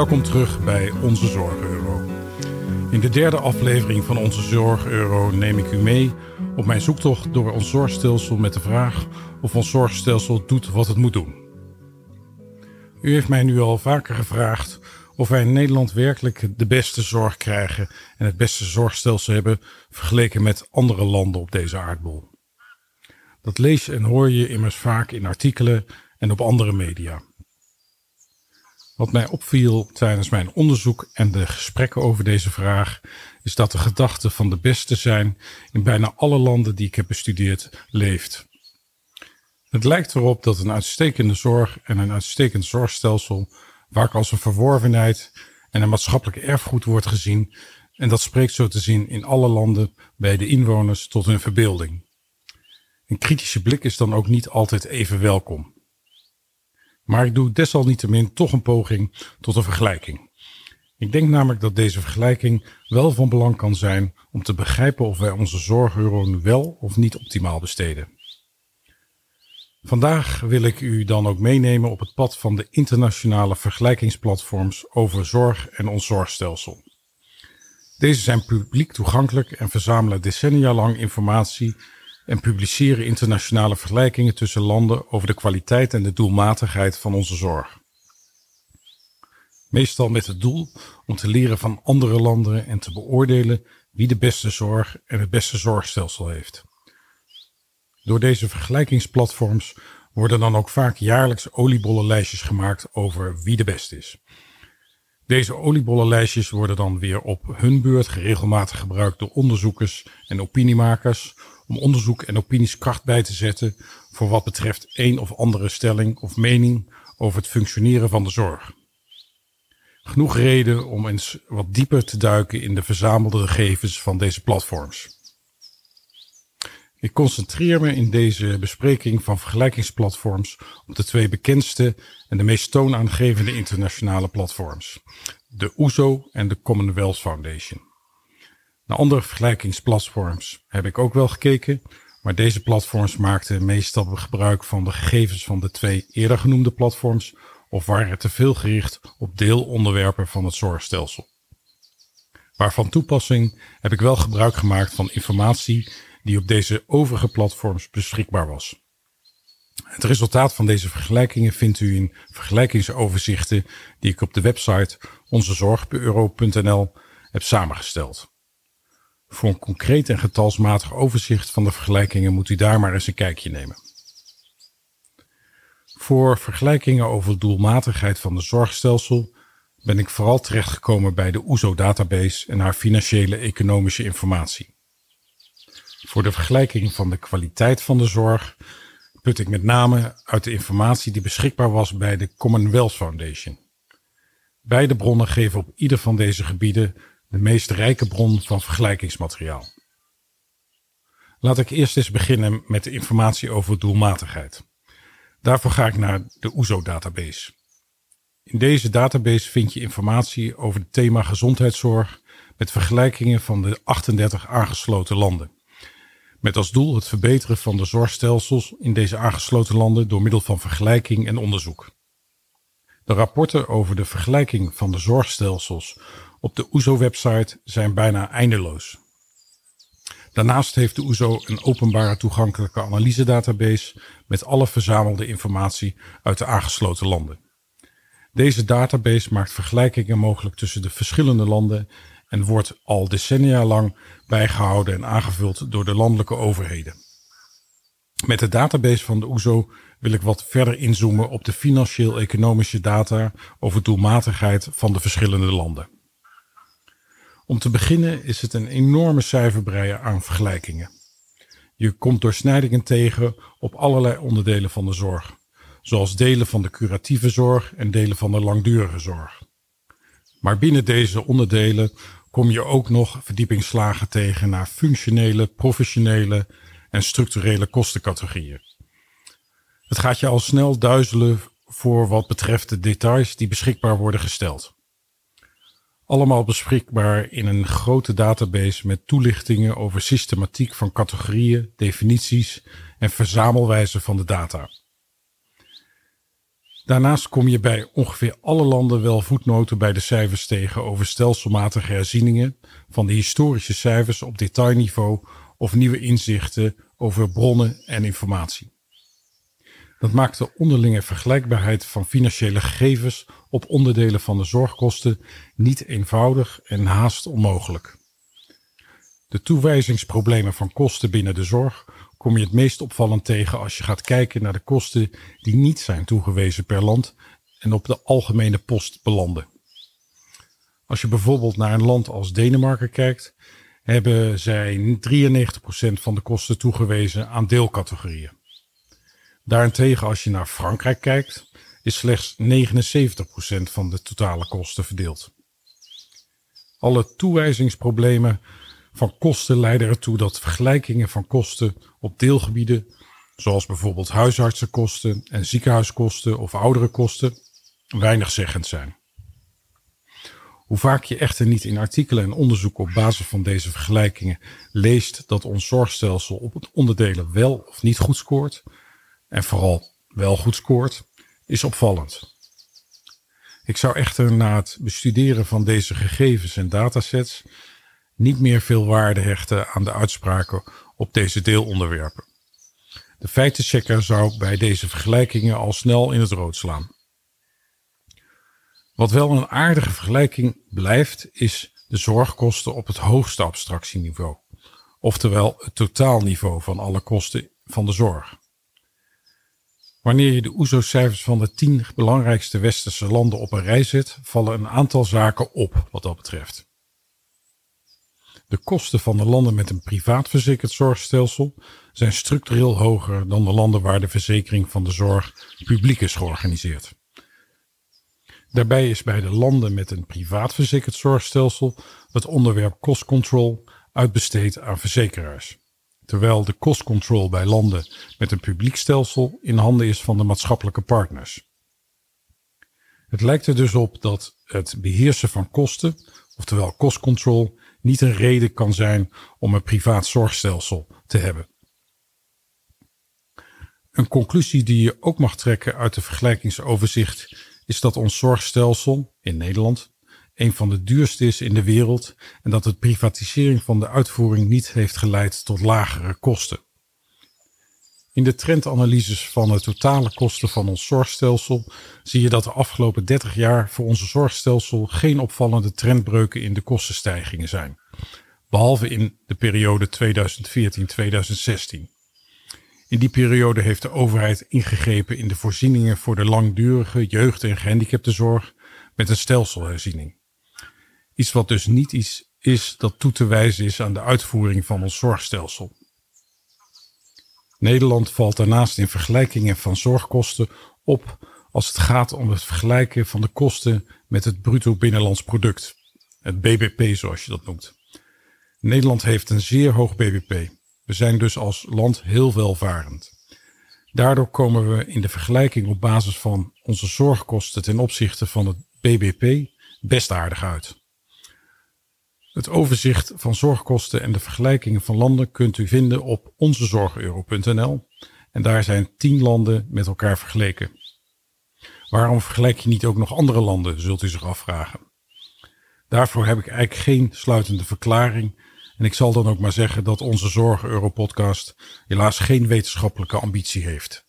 Welkom terug bij Onze Zorg Euro. In de derde aflevering van Onze Zorg Euro neem ik u mee op mijn zoektocht door ons zorgstelsel met de vraag of ons zorgstelsel doet wat het moet doen. U heeft mij nu al vaker gevraagd of wij in Nederland werkelijk de beste zorg krijgen en het beste zorgstelsel hebben vergeleken met andere landen op deze aardbol. Dat lees en hoor je immers vaak in artikelen en op andere media. Wat mij opviel tijdens mijn onderzoek en de gesprekken over deze vraag, is dat de gedachte van de beste zijn in bijna alle landen die ik heb bestudeerd leeft. Het lijkt erop dat een uitstekende zorg en een uitstekend zorgstelsel vaak als een verworvenheid en een maatschappelijk erfgoed wordt gezien, en dat spreekt zo te zien in alle landen bij de inwoners tot hun verbeelding. Een kritische blik is dan ook niet altijd even welkom. Maar ik doe desalniettemin toch een poging tot een vergelijking. Ik denk namelijk dat deze vergelijking wel van belang kan zijn om te begrijpen of wij onze zorgeuro wel of niet optimaal besteden. Vandaag wil ik u dan ook meenemen op het pad van de internationale vergelijkingsplatforms over zorg en ons zorgstelsel. Deze zijn publiek toegankelijk en verzamelen decennia lang informatie en publiceren internationale vergelijkingen tussen landen over de kwaliteit en de doelmatigheid van onze zorg. Meestal met het doel om te leren van andere landen en te beoordelen wie de beste zorg en het beste zorgstelsel heeft. Door deze vergelijkingsplatforms worden dan ook vaak jaarlijks oliebollenlijstjes gemaakt over wie de beste is. Deze oliebollenlijstjes worden dan weer op hun beurt regelmatig gebruikt door onderzoekers en opiniemakers om onderzoek en opinies kracht bij te zetten voor wat betreft een of andere stelling of mening over het functioneren van de zorg. Genoeg reden om eens wat dieper te duiken in de verzamelde gegevens van deze platforms. Ik concentreer me in deze bespreking van vergelijkingsplatforms op de twee bekendste en de meest toonaangevende internationale platforms, de OESO en de Commonwealth Foundation. Naar andere vergelijkingsplatforms heb ik ook wel gekeken, maar deze platforms maakten meestal gebruik van de gegevens van de twee eerder genoemde platforms of waren te veel gericht op deelonderwerpen van het zorgstelsel. Maar van toepassing heb ik wel gebruik gemaakt van informatie die op deze overige platforms beschikbaar was. Het resultaat van deze vergelijkingen vindt u in vergelijkingsoverzichten die ik op de website onzezorgbureau.nl heb samengesteld. Voor een concreet en getalsmatig overzicht van de vergelijkingen moet u daar maar eens een kijkje nemen. Voor vergelijkingen over doelmatigheid van de zorgstelsel ben ik vooral terechtgekomen bij de OESO-database en haar financiële economische informatie. Voor de vergelijking van de kwaliteit van de zorg put ik met name uit de informatie die beschikbaar was bij de Commonwealth Foundation. Beide bronnen geven op ieder van deze gebieden de meest rijke bron van vergelijkingsmateriaal. Laat ik eerst eens beginnen met de informatie over doelmatigheid. Daarvoor ga ik naar de OESO-database. In deze database vind je informatie over het thema gezondheidszorg met vergelijkingen van de 38 aangesloten landen. Met als doel het verbeteren van de zorgstelsels in deze aangesloten landen door middel van vergelijking en onderzoek. De rapporten over de vergelijking van de zorgstelsels op de OESO-website zijn bijna eindeloos. Daarnaast heeft de OESO een openbare toegankelijke analyse-database met alle verzamelde informatie uit de aangesloten landen. Deze database maakt vergelijkingen mogelijk tussen de verschillende landen en wordt al decennia lang bijgehouden en aangevuld door de landelijke overheden. Met de database van de OESO wil ik wat verder inzoomen op de financieel-economische data over doelmatigheid van de verschillende landen. Om te beginnen is het een enorme cijferbrei aan vergelijkingen. Je komt doorsnijdingen tegen op allerlei onderdelen van de zorg, zoals delen van de curatieve zorg en delen van de langdurige zorg. Maar binnen deze onderdelen kom je ook nog verdiepingsslagen tegen naar functionele, professionele en structurele kostencategorieën. Het gaat je al snel duizelen voor wat betreft de details die beschikbaar worden gesteld. Allemaal beschikbaar in een grote database met toelichtingen over systematiek van categorieën, definities en verzamelwijze van de data. Daarnaast kom je bij ongeveer alle landen wel voetnoten bij de cijfers tegen over stelselmatige herzieningen van de historische cijfers op detailniveau of nieuwe inzichten over bronnen en informatie. Dat maakt de onderlinge vergelijkbaarheid van financiële gegevens op onderdelen van de zorgkosten niet eenvoudig en haast onmogelijk. De toewijzingsproblemen van kosten binnen de zorg kom je het meest opvallend tegen als je gaat kijken naar de kosten die niet zijn toegewezen per land en op de algemene post belanden. Als je bijvoorbeeld naar een land als Denemarken kijkt, hebben zij 93% van de kosten toegewezen aan deelcategorieën. Daarentegen, als je naar Frankrijk kijkt, is slechts 79% van de totale kosten verdeeld. Alle toewijzingsproblemen van kosten leiden ertoe dat vergelijkingen van kosten op deelgebieden, zoals bijvoorbeeld huisartsenkosten en ziekenhuiskosten of ouderenkosten, weinig zeggend zijn. Hoe vaak je echter niet in artikelen en onderzoek op basis van deze vergelijkingen leest dat ons zorgstelsel op het onderdelen wel of niet goed scoort, en vooral wel goed scoort, is opvallend. Ik zou echter na het bestuderen van deze gegevens en datasets niet meer veel waarde hechten aan de uitspraken op deze deelonderwerpen. De feitenchecker zou bij deze vergelijkingen al snel in het rood slaan. Wat wel een aardige vergelijking blijft, is de zorgkosten op het hoogste abstractieniveau, oftewel het totaalniveau van alle kosten van de zorg. Wanneer je de OESO-cijfers van de tien belangrijkste westerse landen op een rij zet, vallen een aantal zaken op wat dat betreft. De kosten van de landen met een privaat verzekerd zorgstelsel zijn structureel hoger dan de landen waar de verzekering van de zorg publiek is georganiseerd. Daarbij is bij de landen met een privaat verzekerd zorgstelsel het onderwerp cost control uitbesteed aan verzekeraars, terwijl de cost control bij landen met een publiek stelsel in handen is van de maatschappelijke partners. Het lijkt er dus op dat het beheersen van kosten, oftewel cost control, niet een reden kan zijn om een privaat zorgstelsel te hebben. Een conclusie die je ook mag trekken uit de vergelijkingsoverzicht is dat ons zorgstelsel in Nederland een van de duurste is in de wereld en dat het privatisering van de uitvoering niet heeft geleid tot lagere kosten. In de trendanalyses van de totale kosten van ons zorgstelsel zie je dat de afgelopen 30 jaar voor onze zorgstelsel geen opvallende trendbreuken in de kostenstijgingen zijn, behalve in de periode 2014-2016. In die periode heeft de overheid ingegrepen in de voorzieningen voor de langdurige jeugd- en gehandicaptenzorg met een stelselherziening. Iets wat dus niet iets is dat toe te wijzen is aan de uitvoering van ons zorgstelsel. Nederland valt daarnaast in vergelijkingen van zorgkosten op als het gaat om het vergelijken van de kosten met het bruto binnenlands product, het BBP zoals je dat noemt. Nederland heeft een zeer hoog BBP. We zijn dus als land heel welvarend. Daardoor komen we in de vergelijking op basis van onze zorgkosten ten opzichte van het BBP best aardig uit. Het overzicht van zorgkosten en de vergelijkingen van landen kunt u vinden op onzezorgeuro.nl en daar zijn 10 landen met elkaar vergeleken. Waarom vergelijk je niet ook nog andere landen, zult u zich afvragen. Daarvoor heb ik eigenlijk geen sluitende verklaring en ik zal dan ook maar zeggen dat onze Zorg Europodcast helaas geen wetenschappelijke ambitie heeft.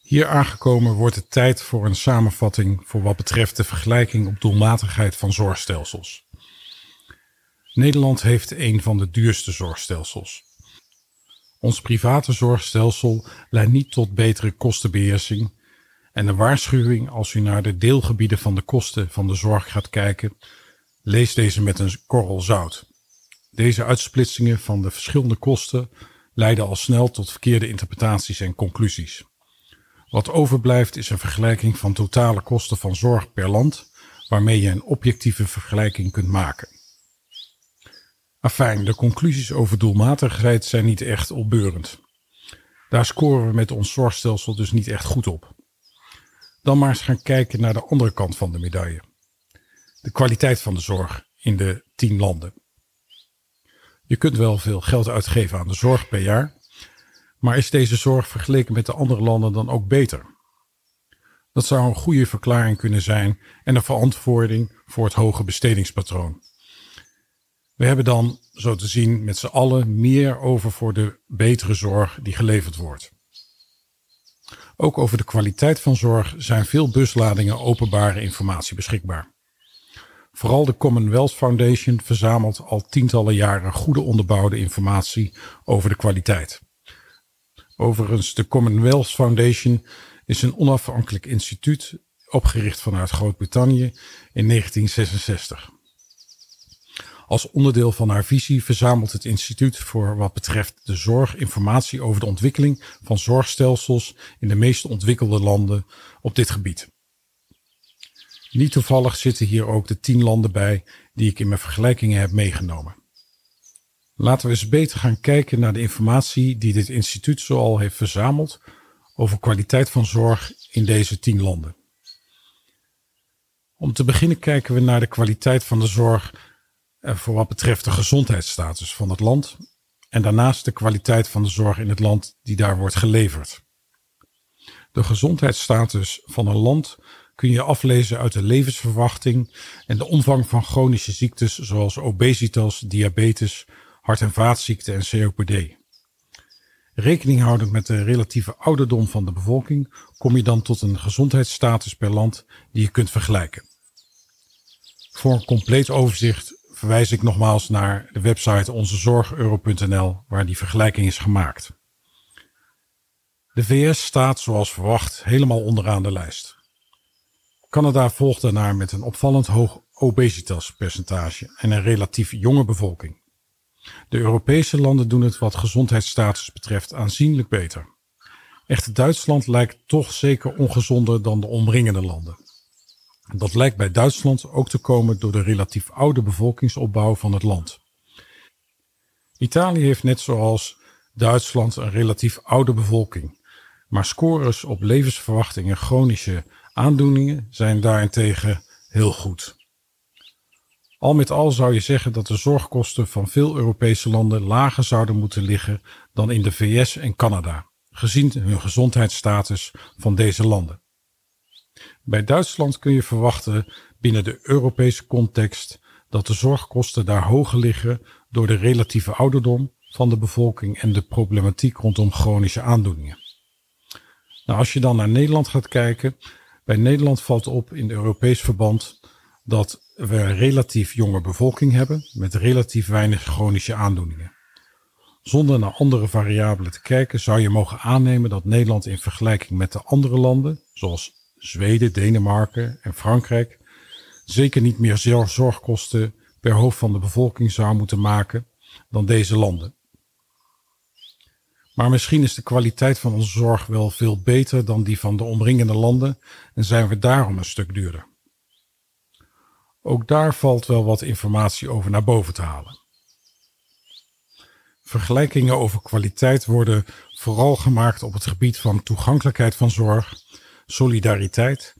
Hier aangekomen wordt het tijd voor een samenvatting voor wat betreft de vergelijking op doelmatigheid van zorgstelsels. Nederland heeft een van de duurste zorgstelsels. Ons private zorgstelsel leidt niet tot betere kostenbeheersing en een waarschuwing als u naar de deelgebieden van de kosten van de zorg gaat kijken, lees deze met een korrel zout. Deze uitsplitsingen van de verschillende kosten leiden al snel tot verkeerde interpretaties en conclusies. Wat overblijft is een vergelijking van totale kosten van zorg per land, waarmee je een objectieve vergelijking kunt maken. Afijn, de conclusies over doelmatigheid zijn niet echt opbeurend. Daar scoren we met ons zorgstelsel dus niet echt goed op. Dan maar eens gaan kijken naar de andere kant van de medaille. De kwaliteit van de zorg in de tien landen. Je kunt wel veel geld uitgeven aan de zorg per jaar, maar is deze zorg vergeleken met de andere landen dan ook beter? Dat zou een goede verklaring kunnen zijn en een verantwoording voor het hoge bestedingspatroon. We hebben dan, zo te zien, met z'n allen meer over voor de betere zorg die geleverd wordt. Ook over de kwaliteit van zorg zijn veel busladingen openbare informatie beschikbaar. Vooral de Commonwealth Foundation verzamelt al tientallen jaren goede onderbouwde informatie over de kwaliteit. Overigens, de Commonwealth Foundation is een onafhankelijk instituut opgericht vanuit Groot-Brittannië in 1966. Als onderdeel van haar visie verzamelt het instituut voor wat betreft de zorg informatie over de ontwikkeling van zorgstelsels in de meest ontwikkelde landen op dit gebied. Niet toevallig zitten hier ook de tien landen bij die ik in mijn vergelijkingen heb meegenomen. Laten we eens beter gaan kijken naar de informatie die dit instituut zoal heeft verzameld over kwaliteit van zorg in deze tien landen. Om te beginnen kijken we naar de kwaliteit van de zorg voor wat betreft de gezondheidsstatus van het land en daarnaast de kwaliteit van de zorg in het land die daar wordt geleverd. De gezondheidsstatus van een land kun je aflezen uit de levensverwachting en de omvang van chronische ziektes zoals obesitas, diabetes, hart- en vaatziekten en COPD. Rekening houdend met de relatieve ouderdom van de bevolking kom je dan tot een gezondheidsstatus per land die je kunt vergelijken. Voor een compleet overzicht verwijs ik nogmaals naar de website onzezorgeuro.nl waar die vergelijking is gemaakt. De VS staat zoals verwacht helemaal onderaan de lijst. Canada volgt daarna met een opvallend hoog obesitaspercentage en een relatief jonge bevolking. De Europese landen doen het wat gezondheidsstatus betreft aanzienlijk beter. Echter Duitsland lijkt toch zeker ongezonder dan de omringende landen. Dat lijkt bij Duitsland ook te komen door de relatief oude bevolkingsopbouw van het land. Italië heeft net zoals Duitsland een relatief oude bevolking, maar scores op levensverwachting en chronische aandoeningen zijn daarentegen heel goed. Al met al zou je zeggen dat de zorgkosten van veel Europese landen lager zouden moeten liggen dan in de VS en Canada, gezien hun gezondheidsstatus van deze landen. Bij Duitsland kun je verwachten binnen de Europese context dat de zorgkosten daar hoger liggen door de relatieve ouderdom van de bevolking en de problematiek rondom chronische aandoeningen. Nou, als je dan naar Nederland gaat kijken, bij Nederland valt op in Europees verband dat we een relatief jonge bevolking hebben met relatief weinig chronische aandoeningen. Zonder naar andere variabelen te kijken zou je mogen aannemen dat Nederland in vergelijking met de andere landen, zoals Zweden, Denemarken en Frankrijk, zeker niet meer zorgkosten per hoofd van de bevolking zou moeten maken dan deze landen. Maar misschien is de kwaliteit van onze zorg wel veel beter dan die van de omringende landen en zijn we daarom een stuk duurder. Ook daar valt wel wat informatie over naar boven te halen. Vergelijkingen over kwaliteit worden vooral gemaakt op het gebied van toegankelijkheid van zorg, solidariteit,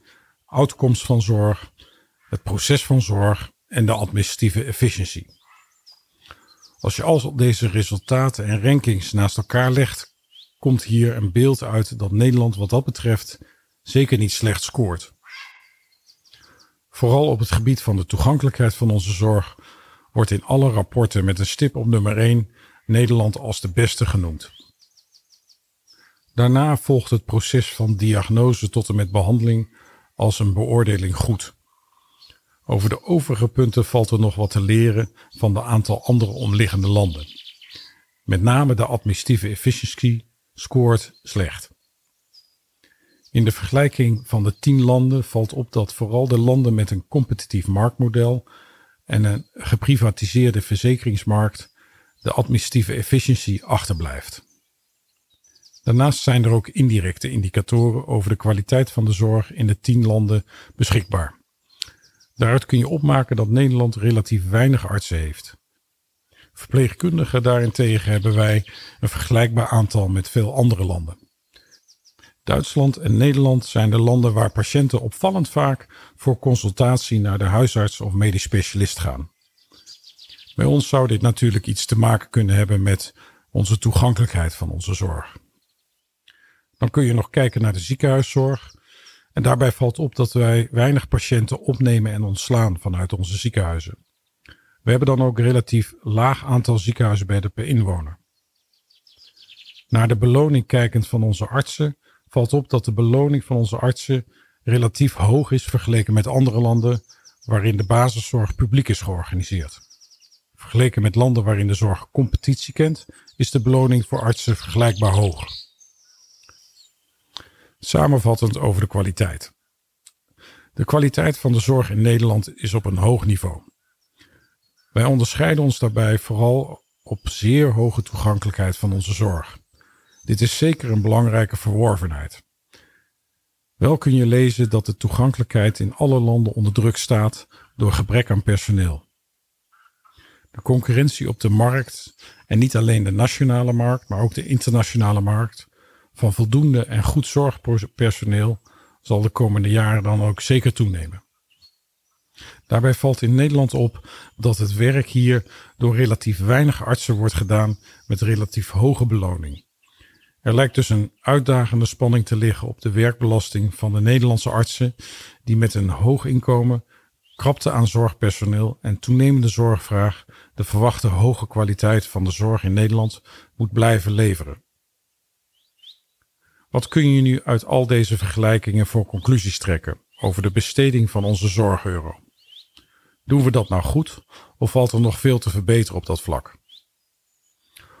uitkomst van zorg, het proces van zorg en de administratieve efficiëntie. Als je al deze resultaten en rankings naast elkaar legt, komt hier een beeld uit dat Nederland wat dat betreft zeker niet slecht scoort. Vooral op het gebied van de toegankelijkheid van onze zorg wordt in alle rapporten met een stip op nummer 1 Nederland als de beste genoemd. Daarna volgt het proces van diagnose tot en met behandeling als een beoordeling goed. Over de overige punten valt er nog wat te leren van de aantal andere omliggende landen. Met name de administratieve efficiency scoort slecht. In de vergelijking van de tien landen valt op dat vooral de landen met een competitief marktmodel en een geprivatiseerde verzekeringsmarkt de administratieve efficiëntie achterblijft. Daarnaast zijn er ook indirecte indicatoren over de kwaliteit van de zorg in de tien landen beschikbaar. Daaruit kun je opmaken dat Nederland relatief weinig artsen heeft. Verpleegkundigen daarentegen hebben wij een vergelijkbaar aantal met veel andere landen. Duitsland en Nederland zijn de landen waar patiënten opvallend vaak voor consultatie naar de huisarts of medisch specialist gaan. Bij ons zou dit natuurlijk iets te maken kunnen hebben met onze toegankelijkheid van onze zorg. Dan kun je nog kijken naar de ziekenhuiszorg En daarbij valt op dat wij weinig patiënten opnemen en ontslaan vanuit onze ziekenhuizen. We hebben dan ook relatief laag aantal ziekenhuisbedden per inwoner. Naar de beloning kijkend van onze artsen valt op dat de beloning van onze artsen relatief hoog is vergeleken met andere landen waarin de basiszorg publiek is georganiseerd. Vergeleken met landen waarin de zorg competitie kent, is de beloning voor artsen vergelijkbaar hoog. Samenvattend over de kwaliteit. De kwaliteit van de zorg in Nederland is op een hoog niveau. Wij onderscheiden ons daarbij vooral op zeer hoge toegankelijkheid van onze zorg. Dit is zeker een belangrijke verworvenheid. Wel kun je lezen dat de toegankelijkheid in alle landen onder druk staat door gebrek aan personeel. De concurrentie op de markt, en niet alleen de nationale markt, maar ook de internationale markt, van voldoende en goed zorgpersoneel zal de komende jaren dan ook zeker toenemen. Daarbij valt in Nederland op dat het werk hier door relatief weinig artsen wordt gedaan met relatief hoge beloning. Er lijkt dus een uitdagende spanning te liggen op de werkbelasting van de Nederlandse artsen, die met een hoog inkomen, krapte aan zorgpersoneel en toenemende zorgvraag de verwachte hoge kwaliteit van de zorg in Nederland moet blijven leveren. Wat kun je nu uit al deze vergelijkingen voor conclusies trekken over de besteding van onze zorgeuro? Doen we dat nou goed of valt er nog veel te verbeteren op dat vlak?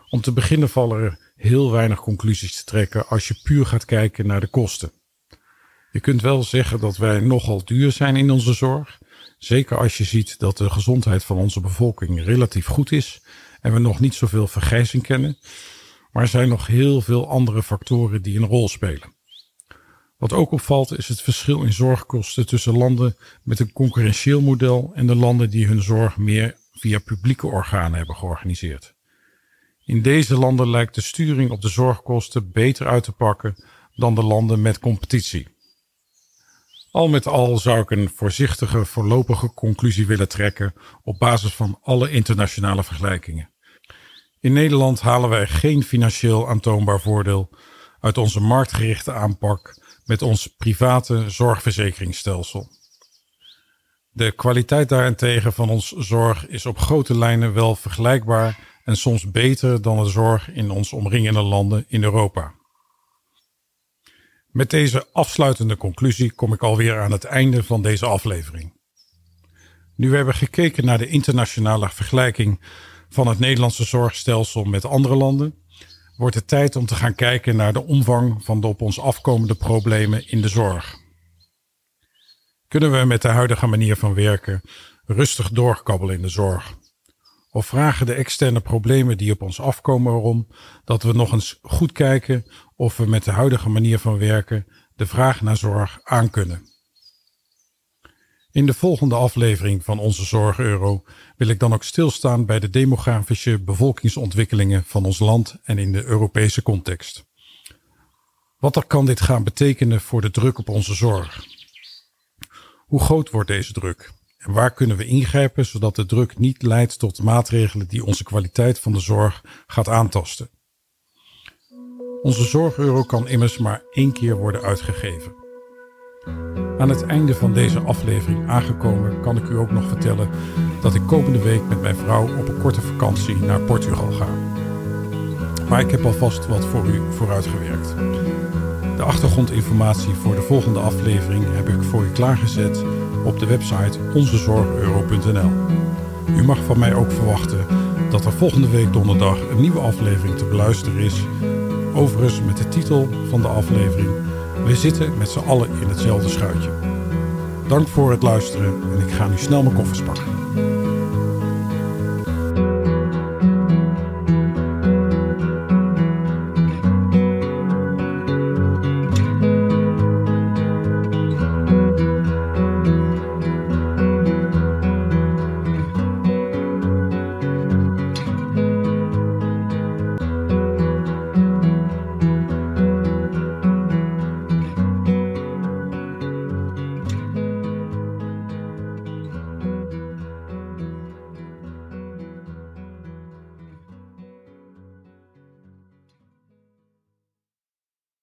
Om te beginnen vallen er heel weinig conclusies te trekken als je puur gaat kijken naar de kosten. Je kunt wel zeggen dat wij nogal duur zijn in onze zorg, zeker als je ziet dat de gezondheid van onze bevolking relatief goed is en we nog niet zoveel vergrijzing kennen, maar er zijn nog heel veel andere factoren die een rol spelen. Wat ook opvalt is het verschil in zorgkosten tussen landen met een concurrentieel model en de landen die hun zorg meer via publieke organen hebben georganiseerd. In deze landen lijkt de sturing op de zorgkosten beter uit te pakken dan de landen met competitie. Al met al zou ik een voorzichtige voorlopige conclusie willen trekken op basis van alle internationale vergelijkingen. In Nederland halen wij geen financieel aantoonbaar voordeel uit onze marktgerichte aanpak met ons private zorgverzekeringsstelsel. De kwaliteit daarentegen van ons zorg is op grote lijnen wel vergelijkbaar en soms beter dan de zorg in ons omringende landen in Europa. Met deze afsluitende conclusie kom ik alweer aan het einde van deze aflevering. Nu we hebben gekeken naar de internationale vergelijking van het Nederlandse zorgstelsel met andere landen, wordt het tijd om te gaan kijken naar de omvang van de op ons afkomende problemen in de zorg. Kunnen we met de huidige manier van werken rustig doorkabbelen in de zorg? Of vragen de externe problemen die op ons afkomen erom dat we nog eens goed kijken of we met de huidige manier van werken de vraag naar zorg aankunnen? In de volgende aflevering van onze Zorg Euro wil ik dan ook stilstaan bij de demografische bevolkingsontwikkelingen van ons land en in de Europese context. Wat er kan dit gaan betekenen voor de druk op onze zorg? Hoe groot wordt deze druk? En waar kunnen we ingrijpen zodat de druk niet leidt tot maatregelen die onze kwaliteit van de zorg gaat aantasten? Onze zorgeuro kan immers maar één keer worden uitgegeven. Aan het einde van deze aflevering aangekomen kan ik u ook nog vertellen dat ik komende week met mijn vrouw op een korte vakantie naar Portugal ga. Maar ik heb alvast wat voor u vooruitgewerkt. De achtergrondinformatie voor de volgende aflevering heb ik voor u klaargezet op de website onzezorgeuro.nl. U mag van mij ook verwachten dat er volgende week donderdag een nieuwe aflevering te beluisteren is. Overigens met de titel van de aflevering We zitten met z'n allen in hetzelfde schuitje. Dank voor het luisteren en ik ga nu snel mijn koffers pakken.